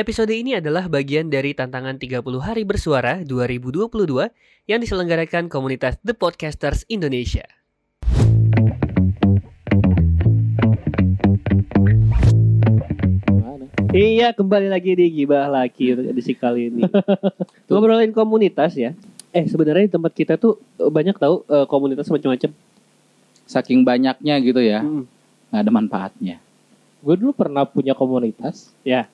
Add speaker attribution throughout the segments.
Speaker 1: Episode ini adalah bagian dari tantangan 30 hari bersuara 2022 yang diselenggarakan komunitas The Podcasters Indonesia. Iya, kembali lagi di Gibah lagi untuk edisi kali ini. Ngobrolin komunitas ya. Eh, sebenarnya di tempat kita tuh banyak tahu eh, komunitas macam-macam.
Speaker 2: saking banyaknya gitu ya
Speaker 1: Hmm.
Speaker 2: nggak ada manfaatnya
Speaker 3: Gue dulu pernah punya komunitas.
Speaker 1: Ya.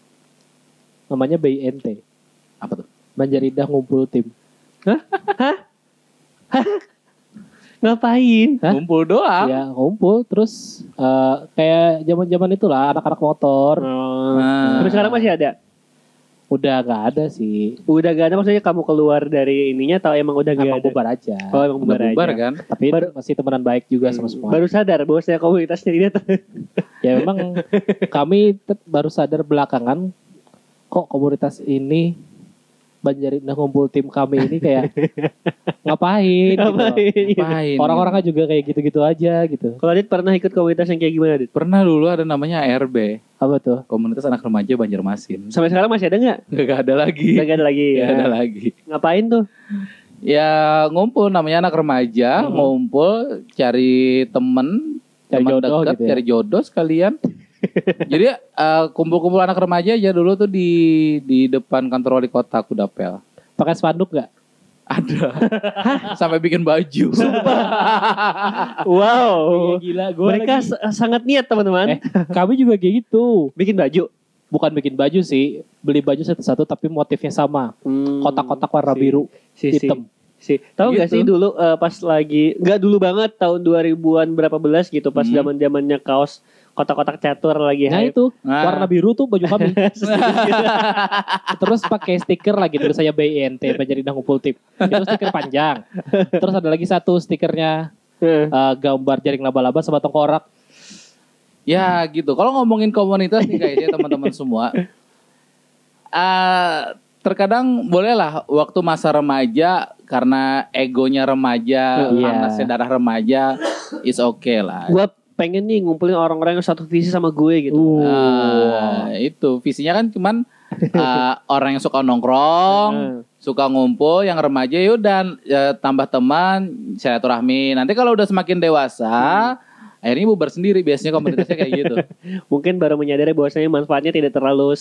Speaker 3: Namanya BINT.
Speaker 2: apa tuh
Speaker 3: Banjaridah Ngumpul Tim.
Speaker 1: Ngapain?
Speaker 3: Hah?
Speaker 2: ngumpul doang
Speaker 3: Ya ngumpul terus eh, kayak zaman-zaman itulah anak-anak motor.
Speaker 1: Oh.
Speaker 2: Nah.
Speaker 1: Tapi sekarang masih ada?
Speaker 3: Udah gak ada sih.
Speaker 1: Udah gak ada maksudnya kamu keluar dari ininya atau emang udah gak
Speaker 3: Emang
Speaker 1: ada?
Speaker 3: bubar aja.
Speaker 1: Oh, emang
Speaker 2: udah
Speaker 1: bubar,
Speaker 2: bubar
Speaker 1: aja.
Speaker 2: kan
Speaker 3: Tapi
Speaker 1: Baru-
Speaker 3: masih temenan baik juga sama
Speaker 1: Hmm.
Speaker 3: semua.
Speaker 1: Baru sadar bahwasanya komunitasnya tidak
Speaker 3: Ya memang kami baru sadar belakangan kok komunitas ini Banjaridah Ngumpul Tim kami ini kayak ngapain, gitu loh.
Speaker 1: Ngapain?
Speaker 2: Main.
Speaker 3: Orang-orangnya juga kayak gitu-gitu aja gitu.
Speaker 1: Kalau Adit pernah ikut komunitas yang kayak gimana Adit?
Speaker 2: pernah dulu ada namanya ARB
Speaker 3: Apa tuh?
Speaker 2: komunitas anak remaja Banjarmasin
Speaker 1: Sampai sekarang masih ada nggak?
Speaker 2: nggak ada lagi
Speaker 1: Udah gak ada lagi ya.
Speaker 2: nggak ada lagi
Speaker 1: Ngapain tuh?
Speaker 2: ya ngumpul namanya anak remaja
Speaker 1: Hmm.
Speaker 2: ngumpul cari temen
Speaker 3: Cari
Speaker 2: teman
Speaker 3: jodoh
Speaker 2: dekat,
Speaker 3: gitu ya?
Speaker 2: cari jodoh sekalian jadi eh, kumpul-kumpul anak remaja aja dulu tuh di di depan kantor wali kota Kudapel
Speaker 3: Pakai spanduk gak?
Speaker 2: ada sampai bikin baju
Speaker 1: Wow.
Speaker 3: gila, gue
Speaker 1: Mereka s- sangat niat teman-teman.
Speaker 3: Eh, kami juga kayak gitu.
Speaker 1: Bikin baju.
Speaker 3: Bukan bikin baju sih, beli baju satu-satu tapi motifnya sama.
Speaker 1: Hmm.
Speaker 3: Kotak-kotak warna
Speaker 1: Si-
Speaker 3: biru,
Speaker 1: si,
Speaker 3: hitam.
Speaker 1: si. Tahu nggak
Speaker 2: Gitu.
Speaker 1: sih dulu eh, pas lagi nggak dulu banget tahun 2000-an berapa belas gitu pas
Speaker 2: Hmm.
Speaker 1: zaman-zamannya kaos kotak-kotak catur lagi
Speaker 3: Nah
Speaker 1: hype.
Speaker 3: itu
Speaker 2: Nah.
Speaker 3: warna biru tuh baju kami. Terus pakai stiker lagi tulis saya BINT Banjaridah Ngumpul Tim. Itu stiker panjang. Terus ada lagi satu stikernya eh, gambar jaring laba-laba sama tengkorak.
Speaker 2: Ya gitu. Kalau ngomongin komunitas nih kayaknya teman-teman semua. eh terkadang bolehlah waktu masa remaja karena egonya remaja,
Speaker 3: Iya.
Speaker 2: panasnya darah remaja, is okay lah.
Speaker 1: Gua pengen nih ngumpulin orang-orang yang satu visi sama gue gitu.
Speaker 3: Uh.
Speaker 2: Nah, itu visinya kan cuman eh, orang yang suka nongkrong, suka ngumpul, yang remaja yaudah ya, tambah teman, silaturahmi. Nanti kalau udah semakin dewasa, akhirnya bubar sendiri. Biasanya komunitasnya kayak gitu.
Speaker 1: Mungkin baru menyadari bahwasanya manfaatnya tidak terlalu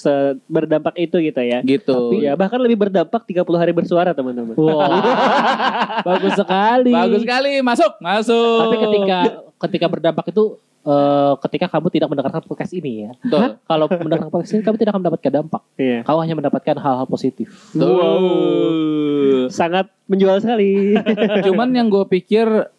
Speaker 1: berdampak itu gitu ya.
Speaker 2: gitu.
Speaker 1: Ya bahkan lebih berdampak 30 hari bersuara teman-teman.
Speaker 3: Wah. Bagus sekali.
Speaker 2: Bagus sekali, masuk, masuk.
Speaker 3: Tapi ketika ketika berdampak itu eh, ketika kamu tidak mendengarkan podcast ini ya.
Speaker 2: Betul.
Speaker 3: Kalau mendengarkan podcast ini kamu tidak akan mendapatkan dampak.
Speaker 1: Iya.
Speaker 3: Kau hanya mendapatkan hal-hal positif.
Speaker 2: Tuh.
Speaker 1: Sangat menjual sekali.
Speaker 2: Cuman yang gue pikir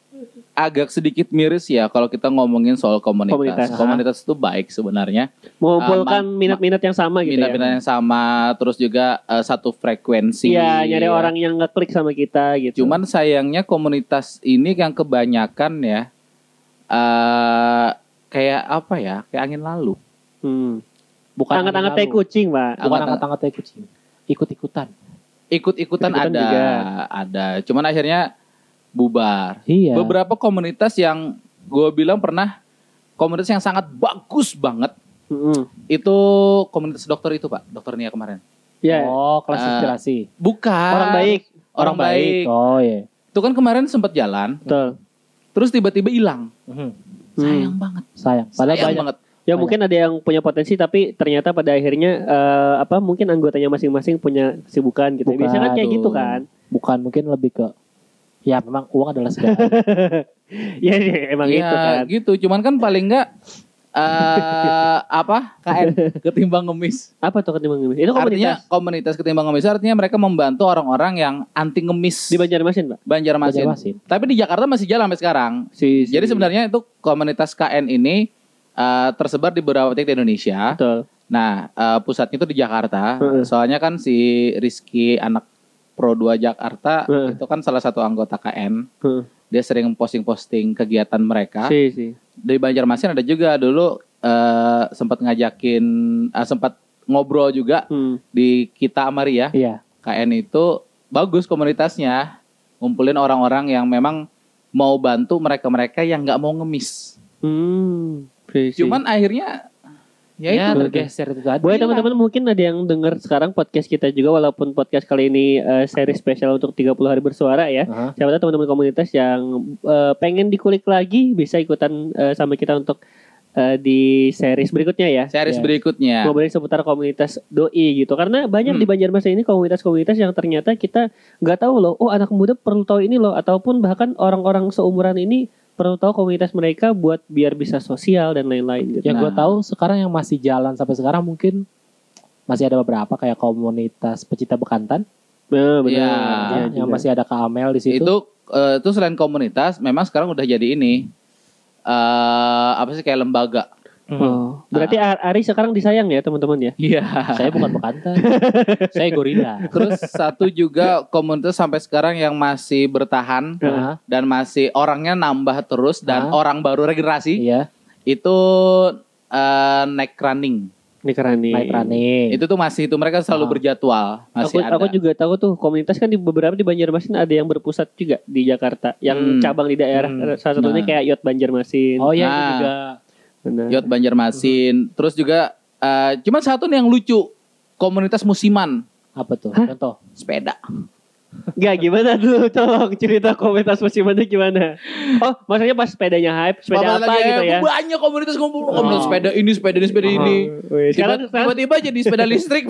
Speaker 2: agak sedikit miris ya kalau kita ngomongin soal komunitas.
Speaker 1: Komunitas.
Speaker 2: Komunitas, itu baik sebenarnya.
Speaker 1: Mengumpulkan
Speaker 2: ma-
Speaker 1: minat-minat yang sama gitu
Speaker 2: Minat-minat yang sama, terus juga eh, satu frekuensi.
Speaker 1: ya. Iya, nyari
Speaker 2: ya.
Speaker 1: orang yang ngeklik sama kita gitu.
Speaker 2: Cuman sayangnya komunitas ini yang kebanyakan ya eh kayak apa ya? Kayak angin lalu.
Speaker 1: hmm.
Speaker 3: Bukan
Speaker 1: angkat-angkat tai
Speaker 3: lalu.
Speaker 1: kucing, Pak.
Speaker 3: Bukan
Speaker 2: Angkat-
Speaker 3: angkat-angkat tai kucing. Ikut-ikutan.
Speaker 2: Ikut-ikutan ada,
Speaker 1: juga.
Speaker 2: ada. Cuman akhirnya bubar.
Speaker 3: Iya.
Speaker 2: Beberapa komunitas yang gue bilang pernah komunitas yang sangat bagus banget
Speaker 1: Hmm.
Speaker 2: itu komunitas dokter itu pak, dokter Nia kemarin.
Speaker 1: Ya,
Speaker 3: Oh, kelas
Speaker 2: Ah.
Speaker 3: inspirasi.
Speaker 2: Bukan.
Speaker 1: orang baik.
Speaker 2: Orang, baik.
Speaker 3: Oh iya.
Speaker 2: Itu kan kemarin sempat jalan,
Speaker 1: Betul.
Speaker 2: Terus tiba-tiba hilang.
Speaker 3: Mhm.
Speaker 2: Sayang banget.
Speaker 3: Sayang. Padahal
Speaker 2: Sayang
Speaker 3: banyak.
Speaker 2: banget.
Speaker 1: Ya
Speaker 3: Banyak.
Speaker 1: mungkin ada yang punya potensi tapi ternyata pada akhirnya eh, apa mungkin anggotanya masing-masing punya kesibukan gitu.
Speaker 3: Bukan.
Speaker 1: Biasanya kan kayak gitu kan.
Speaker 3: Bukan mungkin lebih ke ya memang uang adalah segalanya.
Speaker 1: ya ya, emang
Speaker 2: Iya,
Speaker 1: itu kan.
Speaker 2: gitu. Cuman kan paling enggak eh apa? KN ketimbang ngemis.
Speaker 1: Apa tuh ketimbang ngemis? Itu
Speaker 2: Artinya
Speaker 1: komunitas
Speaker 2: komunitas ketimbang ngemis artinya mereka membantu orang-orang yang anti ngemis
Speaker 1: di Banjarmasin, Pak.
Speaker 2: Banjarmasin.
Speaker 3: Banjarmasin.
Speaker 2: Tapi di Jakarta masih jalan sampai sekarang.
Speaker 1: Si, si-
Speaker 2: Jadi sebenarnya itu komunitas KN ini eh, tersebar di beberapa titik di Indonesia.
Speaker 1: betul.
Speaker 2: Nah, eh, pusatnya itu di Jakarta.
Speaker 1: Heeh.
Speaker 2: Soalnya kan si Rizky anak Pro 2 Jakarta
Speaker 1: Heeh.
Speaker 2: itu kan salah satu anggota KN.
Speaker 1: Heeh.
Speaker 2: Dia sering posting-posting kegiatan mereka.
Speaker 1: Si si.
Speaker 2: Di Banjarmasin ada juga dulu eh, sempat ngajakin eh, sempat ngobrol juga
Speaker 1: Hmm.
Speaker 2: di kita Amaria.
Speaker 3: Iya.
Speaker 2: KN itu bagus komunitasnya. Ngumpulin orang-orang yang memang mau bantu mereka-mereka yang nggak mau ngemis.
Speaker 1: Hmm.
Speaker 2: Cuman akhirnya Ya,
Speaker 3: ya,
Speaker 2: itu.
Speaker 3: tergeser itu tadi.
Speaker 1: Buat teman-teman mungkin ada yang dengar sekarang podcast kita juga walaupun podcast kali ini eh, seri spesial untuk 30 hari bersuara ya.
Speaker 3: Aha.
Speaker 1: Siapa tahu teman-teman komunitas yang eh, pengen dikulik lagi bisa ikutan eh, sama kita untuk eh, di series berikutnya ya.
Speaker 2: Series
Speaker 3: Ya.
Speaker 2: berikutnya.
Speaker 1: Ngobrolin seputar komunitas doi gitu. Karena banyak
Speaker 2: Hmm.
Speaker 1: di Banjarmasin ini komunitas-komunitas yang ternyata kita nggak tahu loh. Oh anak muda perlu tahu ini loh. Ataupun bahkan orang-orang seumuran ini perlu tahu komunitas mereka buat biar bisa sosial dan lain-lain gitu.
Speaker 3: Yang gue
Speaker 2: Nah.
Speaker 3: tahu sekarang yang masih jalan sampai sekarang mungkin masih ada beberapa kayak komunitas pecinta bekantan
Speaker 1: Nah, benar.
Speaker 2: Iya.
Speaker 1: Iya
Speaker 3: yang
Speaker 1: juga.
Speaker 3: masih ada Kak Amel di situ.
Speaker 2: Itu eh, itu selain komunitas, memang sekarang udah jadi ini eh apa sih kayak lembaga.
Speaker 1: Oh, berarti Ar- Ari sekarang disayang ya teman-teman ya?
Speaker 2: Iya.
Speaker 3: Saya bukan bekantan. saya gorila.
Speaker 2: Terus satu juga komunitas sampai sekarang yang masih bertahan
Speaker 3: Nah,
Speaker 2: dan masih orangnya nambah terus dan
Speaker 3: Ah.
Speaker 2: orang baru regenerasi
Speaker 3: iya,
Speaker 2: itu eh neck running.
Speaker 1: Keren nih.
Speaker 3: night running.
Speaker 2: Itu tuh masih itu mereka selalu
Speaker 3: Ah.
Speaker 2: berjadwal, masih
Speaker 1: aku,
Speaker 2: ada.
Speaker 1: aku juga tahu tuh komunitas kan di beberapa di Banjarmasin ada yang berpusat juga di Jakarta, yang
Speaker 2: Hmm.
Speaker 1: cabang di daerah.
Speaker 3: Hmm.
Speaker 1: Salah satunya
Speaker 2: Nah.
Speaker 1: kayak Yot Banjarmasin.
Speaker 3: Oh iya itu
Speaker 2: Nah.
Speaker 3: juga.
Speaker 1: Benar.
Speaker 2: Yot Banjarmasin. Terus juga eh cuman satu nih yang lucu, komunitas musiman
Speaker 3: Apa tuh? Contoh.
Speaker 2: sepeda.
Speaker 1: Gak gimana tuh? Tolong cerita komunitas musimannya gimana? Oh, maksudnya pas sepedanya hype, sepeda
Speaker 2: Papan
Speaker 1: apa gitu ya?
Speaker 2: Banyak komunitas ngumpul, komunitas
Speaker 3: Oh.
Speaker 2: sepeda ini, sepeda ini, sepeda ini.
Speaker 1: Oh, wih,
Speaker 2: Tiba-
Speaker 1: sekarang sekarang
Speaker 2: Tiba-tiba jadi sepeda listrik.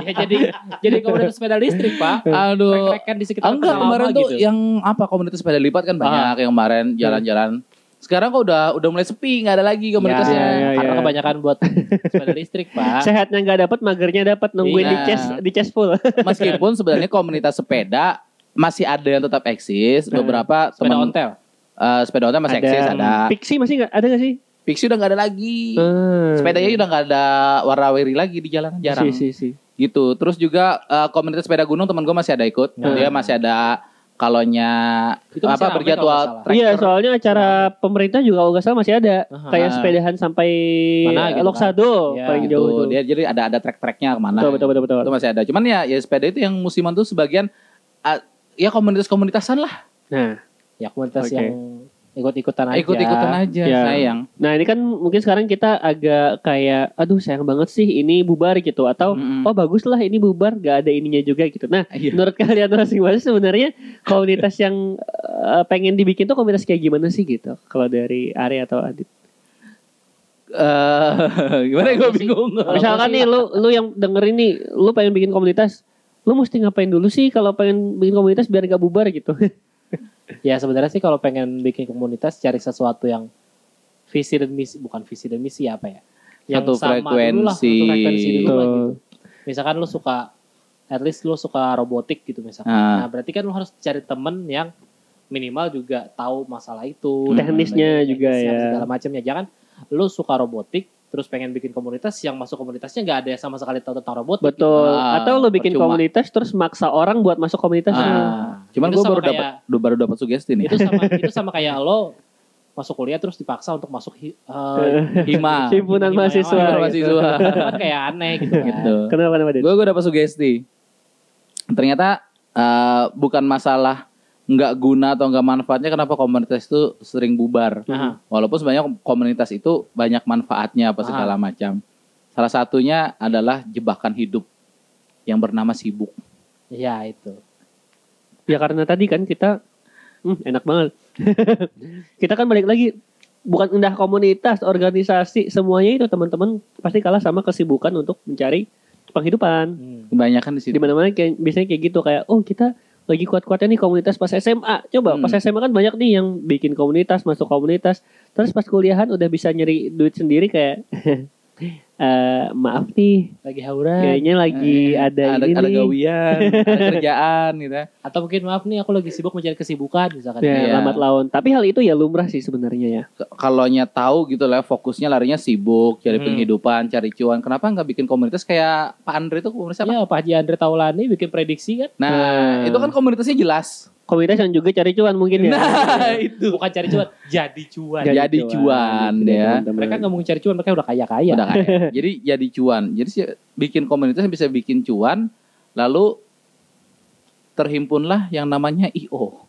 Speaker 3: ya jadi jadi komunitas sepeda listrik pak.
Speaker 2: Aduh.
Speaker 3: Sekitar
Speaker 2: Enggak, kemarin tuh
Speaker 3: gitu.
Speaker 2: yang apa komunitas sepeda lipat kan banyak yang kemarin jalan-jalan. Sekarang kok udah udah mulai sepi, nggak ada lagi komunitasnya.
Speaker 1: Ya, ya,
Speaker 3: karena
Speaker 1: ya.
Speaker 3: kebanyakan buat sepeda listrik pak.
Speaker 1: sehatnya nggak dapat, magernya dapat nungguin
Speaker 2: Iya.
Speaker 1: di chest di chest full.
Speaker 2: Meskipun sebenarnya komunitas sepeda masih ada yang tetap eksis. Beberapa
Speaker 3: Sepeda
Speaker 2: teman
Speaker 3: ontel.
Speaker 2: eh, sepeda ontel masih eksis ada.
Speaker 1: Pixie masih nggak ada nggak sih?
Speaker 2: Pixie udah nggak ada lagi.
Speaker 1: Hmm.
Speaker 2: Sepedanya udah nggak ada warna-warni lagi di jalan jarang.
Speaker 1: Si, si, si.
Speaker 2: gitu terus juga eh, komunitas sepeda gunung teman gue masih ada ikut
Speaker 3: Hmm.
Speaker 2: dia masih ada kalonya
Speaker 3: Itu
Speaker 2: apa berjadwal.
Speaker 1: Iya, soalnya acara pemerintah juga kalau nggak salah masih ada.
Speaker 3: Aha.
Speaker 1: Kayak sepedahan sampai
Speaker 3: Mana gitu kan.
Speaker 1: Loksado
Speaker 3: Iya.
Speaker 1: paling
Speaker 2: gitu.
Speaker 1: jauh itu.
Speaker 2: dia jadi ada ada trek-treknya ke mana
Speaker 1: betul, betul, betul, betul.
Speaker 2: itu masih ada cuman ya ya sepeda itu yang musiman tuh sebagian ah, ya komunitas-komunitasan lah
Speaker 1: Nah,
Speaker 3: Ya komunitas
Speaker 1: Oke.
Speaker 3: yang ikut-ikutan aja.
Speaker 2: ikut-ikutan aja
Speaker 1: Ya.
Speaker 2: sayang
Speaker 1: nah ini kan mungkin sekarang kita agak kayak, aduh sayang banget sih ini bubar gitu, atau
Speaker 2: Mm-mm.
Speaker 1: oh bagus lah ini bubar, gak ada ininya juga gitu. Nah,
Speaker 2: Iya.
Speaker 1: menurut kalian masing-masing sebenarnya komunitas yang eh, pengen dibikin tuh komunitas kayak gimana sih gitu? Kalau dari Ari atau Adit?
Speaker 2: Eh, gimana gue bingung
Speaker 1: Misalkan nih lu lu yang denger ini, lu pengen bikin komunitas, lu mesti ngapain dulu sih kalau pengen bikin komunitas biar gak bubar gitu?
Speaker 3: Ya sebenarnya sih kalau pengen bikin komunitas cari sesuatu yang visi dan misi bukan visi dan misi apa ya?
Speaker 2: Satu
Speaker 3: dulu lah,
Speaker 2: frekuensi.
Speaker 3: satu frekuensi dulu lah gitu. Misalkan lu suka at least lu suka robotik gitu misalkan.
Speaker 2: Ah.
Speaker 3: Nah, berarti kan lu harus cari temen yang minimal juga tahu masalah itu,
Speaker 1: Teknisnya
Speaker 3: dan
Speaker 1: juga
Speaker 3: teknisnya,
Speaker 1: ya.
Speaker 3: segala macamnya. Jangan lu suka robotik terus pengen bikin komunitas yang masuk komunitasnya nggak ada yang sama sekali tahu tentang robotik. gitu.
Speaker 1: Betul.
Speaker 2: Ah,
Speaker 1: atau lu bikin
Speaker 2: percuma.
Speaker 1: komunitas terus maksa orang buat masuk komunitasnya.
Speaker 2: Ah, cuman gue baru dapat baru dapat sugesti nih
Speaker 3: Itu sama itu sama kayak lo masuk kuliah terus dipaksa untuk masuk hi- eh,
Speaker 2: hima
Speaker 1: Himpunan mahasiswa.
Speaker 2: Himpunan
Speaker 1: gitu.
Speaker 2: mahasiswa.
Speaker 3: itu kan kayak aneh gitu. kan.
Speaker 2: gitu
Speaker 1: Kenapa kenapa
Speaker 2: gue gue dapat sugesti ternyata eh, bukan masalah nggak guna atau nggak manfaatnya kenapa komunitas itu sering bubar
Speaker 3: Nah,
Speaker 2: walaupun sebenarnya komunitas itu banyak manfaatnya apa segala macam salah satunya adalah jebakan hidup yang bernama sibuk
Speaker 3: ya itu.
Speaker 1: Ya karena tadi kan kita hmm, enak banget. kita kan balik lagi bukan indah komunitas, organisasi, semuanya itu teman-teman pasti kalah sama kesibukan untuk mencari penghidupan.
Speaker 3: Hmm.
Speaker 2: kebanyakan di situ
Speaker 1: Di mana-mana kayak biasanya kayak gitu kayak oh kita lagi kuat-kuatnya nih komunitas pas SMA. Coba
Speaker 2: Hmm.
Speaker 1: pas SMA kan banyak nih yang bikin komunitas, masuk komunitas. Terus pas kuliahan udah bisa nyari duit sendiri kayak eh maaf nih,
Speaker 3: Lagi hauran.
Speaker 1: kayaknya lagi
Speaker 2: Eh,
Speaker 1: ada,
Speaker 2: ada,
Speaker 1: ini
Speaker 2: ada gawian ada kerjaan gitu ya.
Speaker 3: Atau mungkin maaf nih aku lagi sibuk mencari kesibukan misalkan.
Speaker 1: Ya,
Speaker 2: Iya.
Speaker 1: lambat laun. Tapi hal itu ya lumrah sih sebenarnya ya.
Speaker 2: Kalau nya tahu gitu lah fokusnya larinya sibuk cari
Speaker 3: Hmm.
Speaker 2: penghidupan cari cuan kenapa nggak bikin komunitas kayak Pak Andre itu komunitas apa
Speaker 3: Ya Pak Haji Andre Taulani bikin prediksi kan.
Speaker 2: nah
Speaker 1: Nah.
Speaker 2: itu kan komunitasnya jelas
Speaker 1: Komunitas yang juga cari cuan mungkin ya.
Speaker 2: nah itu
Speaker 3: Bukan cari cuan, jadi cuan.
Speaker 1: Jadi
Speaker 2: jadi cuan,
Speaker 1: gitu
Speaker 2: ya.
Speaker 1: teman-teman.
Speaker 3: Mereka nggak mau cari cuan, mereka udah kaya-kaya.
Speaker 2: udah kaya jadi jadi cuan jadi sih bikin komunitas yang bisa bikin cuan lalu terhimpunlah yang namanya IO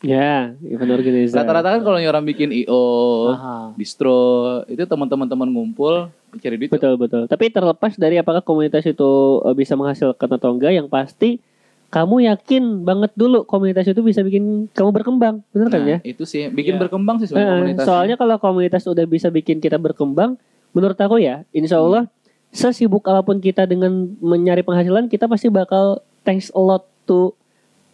Speaker 1: Ya, event organizer.
Speaker 2: Rata-rata kan kalau orang bikin IO,
Speaker 3: Aha.
Speaker 2: distro, itu teman-teman teman ngumpul cari duit.
Speaker 1: Betul betul. Tapi terlepas dari apakah komunitas itu eh, bisa menghasilkan atau enggak, yang pasti kamu yakin banget dulu komunitas itu bisa bikin kamu berkembang, bener kan
Speaker 2: Nah,
Speaker 1: ya?
Speaker 2: itu sih bikin
Speaker 3: Iya.
Speaker 2: berkembang sih sebenarnya komunitas.
Speaker 1: soalnya kalau komunitas udah bisa bikin kita berkembang, menurut aku ya, insya Allah sesibuk apa pun kita dengan mencari penghasilan, kita pasti bakal thanks a lot to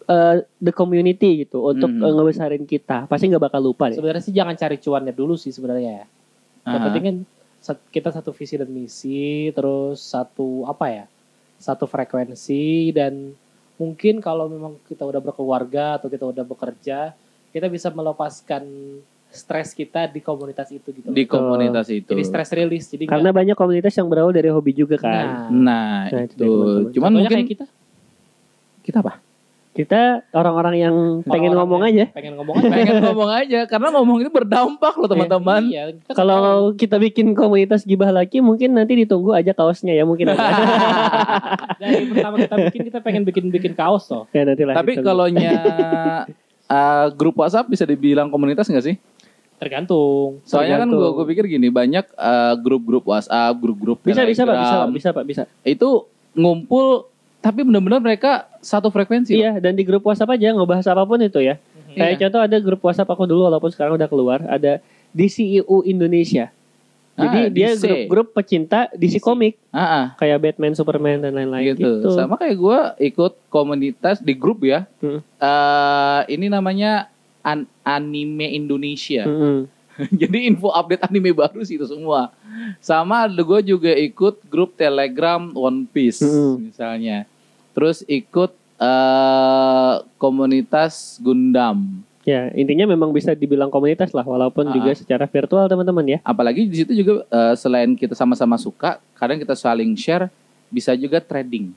Speaker 1: uh, the community gitu untuk
Speaker 2: Hmm.
Speaker 1: ngebesarin kita. Pasti nggak bakal lupa deh.
Speaker 3: Sebenarnya sih jangan cari cuannya dulu sih sebenarnya ya. Yang penting kan kita satu visi dan misi, terus satu apa ya? Satu frekuensi dan mungkin kalau memang kita udah berkeluarga atau kita udah bekerja, kita bisa melepaskan stres kita di komunitas itu gitu.
Speaker 2: di komunitas itu.
Speaker 3: Jadi stress release. Jadi
Speaker 1: Karena banyak komunitas yang berawal dari hobi juga kan.
Speaker 3: nah,
Speaker 2: Nah,
Speaker 1: Nah, itu
Speaker 2: itu. Cuman
Speaker 3: contohnya
Speaker 2: mungkin
Speaker 3: kayak kita
Speaker 2: kita apa?
Speaker 1: Kita orang-orang yang pengen
Speaker 3: Orang-orang
Speaker 1: ngomong
Speaker 3: yang
Speaker 1: aja.
Speaker 3: pengen ngomong aja.
Speaker 2: Pengen ngomong aja karena ngomong itu berdampak loh teman-teman.
Speaker 3: Iya, kita kan tahu.
Speaker 1: Kalau kita bikin komunitas gibah laki, mungkin nanti ditunggu aja kaosnya ya mungkin.
Speaker 3: dari pertama kita bikin kita pengen bikin bikin kaos loh.
Speaker 1: ya nanti lah.
Speaker 2: Tapi kalau nya uh, grup WhatsApp bisa dibilang komunitas nggak sih?
Speaker 3: Tergantung.
Speaker 2: Soalnya kan
Speaker 1: Tergantung.
Speaker 2: gue pikir gini banyak uh, grup-grup WhatsApp, grup-grup
Speaker 1: bisa bisa pak, bisa pak, bisa pak, bisa.
Speaker 2: Itu ngumpul tapi benar-benar mereka satu frekuensi.
Speaker 1: Iya, dan di grup WhatsApp aja ngebahas apa pun itu ya. Kayak
Speaker 2: Iya.
Speaker 1: contoh ada grup WhatsApp aku dulu walaupun sekarang udah keluar, ada DCIU Indonesia. Jadi
Speaker 2: Ah,
Speaker 1: dia grup-grup pecinta DC,
Speaker 3: DC.
Speaker 1: komik
Speaker 2: Ah, ah,
Speaker 1: kayak Batman, Superman dan lain-lain
Speaker 2: gitu.
Speaker 1: gitu.
Speaker 2: Sama kayak gue ikut komunitas di grup ya.
Speaker 1: Hmm.
Speaker 2: Eh, ini namanya An- Anime Indonesia.
Speaker 1: Mm-mm.
Speaker 2: Jadi info update anime baru sih itu semua. Sama gue juga ikut grup Telegram One Piece
Speaker 1: Mm-mm.
Speaker 2: misalnya. Terus ikut eh komunitas Gundam.
Speaker 1: Ya, intinya memang bisa dibilang komunitas lah walaupun
Speaker 2: Ah.
Speaker 1: juga secara virtual teman-teman ya.
Speaker 2: Apalagi di situ juga eh, selain kita sama-sama suka, kadang kita saling share, bisa juga trading.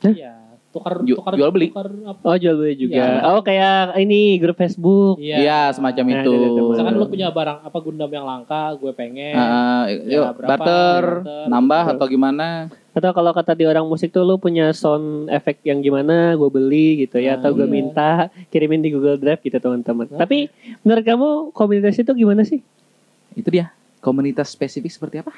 Speaker 3: Iya. Tukar
Speaker 2: Ju-
Speaker 3: tukar
Speaker 2: jual beli.
Speaker 3: tukar apa?
Speaker 1: Oh, jual beli juga.
Speaker 3: Iya.
Speaker 1: Oh, kayak ini grup Facebook.
Speaker 2: Iya, semacam
Speaker 1: Nah,
Speaker 2: itu.
Speaker 3: Misalkan lu punya barang apa Gundam yang langka, gue pengen.
Speaker 2: Ah,
Speaker 3: Ya,
Speaker 2: yuk,
Speaker 3: berapa,
Speaker 2: barter,
Speaker 3: barter,
Speaker 2: nambah
Speaker 1: betul.
Speaker 2: atau gimana?
Speaker 1: Atau kalau kata di orang musik tuh lu punya sound efek yang gimana, gue beli gitu ya,
Speaker 3: Nah,
Speaker 1: atau gue
Speaker 3: iya.
Speaker 1: minta kirimin di Google Drive gitu teman-teman.
Speaker 3: Nah.
Speaker 1: Tapi menurut kamu komunitas itu gimana sih?
Speaker 2: Itu dia. Komunitas spesifik seperti apa?